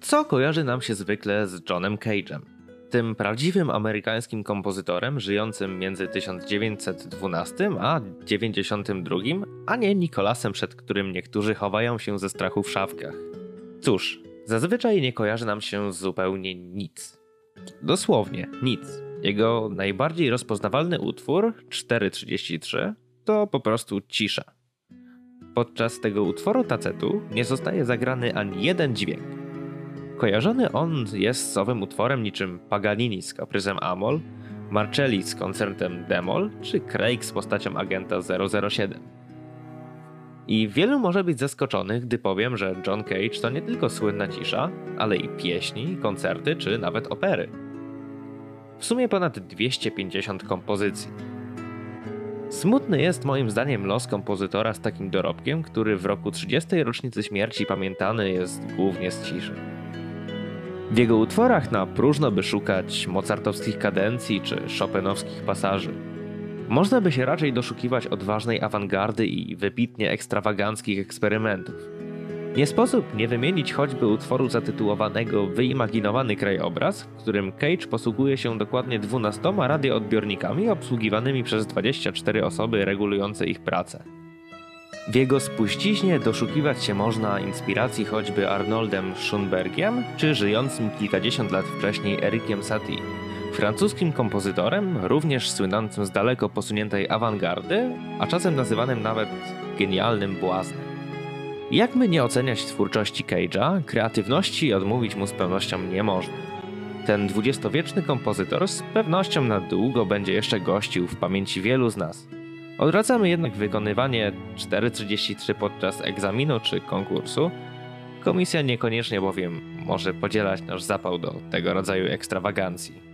Co kojarzy nam się zwykle z Johnem Cage'em? Tym prawdziwym amerykańskim kompozytorem żyjącym między 1912 a 92, a nie Nikolasem, przed którym niektórzy chowają się ze strachu w szafkach. Cóż, zazwyczaj nie kojarzy nam się zupełnie nic. Dosłownie nic. Jego najbardziej rozpoznawalny utwór, 433, to po prostu cisza. Podczas tego utworu tacetu nie zostaje zagrany ani jeden dźwięk. Kojarzony on jest z owym utworem niczym Paganini z kapryzem Amol, Marcelli z koncertem Demol, czy Craig z postacią agenta 007. I wielu może być zaskoczonych, gdy powiem, że John Cage to nie tylko słynna cisza, ale i pieśni, koncerty czy nawet opery. W sumie ponad 250 kompozycji. Smutny jest moim zdaniem los kompozytora z takim dorobkiem, który w roku 30. rocznicy śmierci pamiętany jest głównie z ciszy. W jego utworach na próżno by szukać mozartowskich kadencji czy chopinowskich pasaży. Można by się raczej doszukiwać odważnej awangardy i wybitnie ekstrawaganckich eksperymentów. Nie sposób nie wymienić choćby utworu zatytułowanego Wyimaginowany krajobraz, w którym Cage posługuje się dokładnie 12 radioodbiornikami obsługiwanymi przez 24 osoby regulujące ich pracę. W jego spuściźnie doszukiwać się można inspiracji choćby Arnoldem Schönbergiem czy żyjącym kilkadziesiąt lat wcześniej Erikiem Satie, francuskim kompozytorem, również słynącym z daleko posuniętej awangardy, a czasem nazywanym nawet genialnym błaznem. Jak my nie oceniać twórczości Cage'a, kreatywności odmówić mu z pewnością nie można. Ten dwudziestowieczny kompozytor z pewnością na długo będzie jeszcze gościł w pamięci wielu z nas. Odradzamy jednak wykonywanie 4.33 podczas egzaminu czy konkursu. Komisja niekoniecznie bowiem może podzielać nasz zapał do tego rodzaju ekstrawagancji.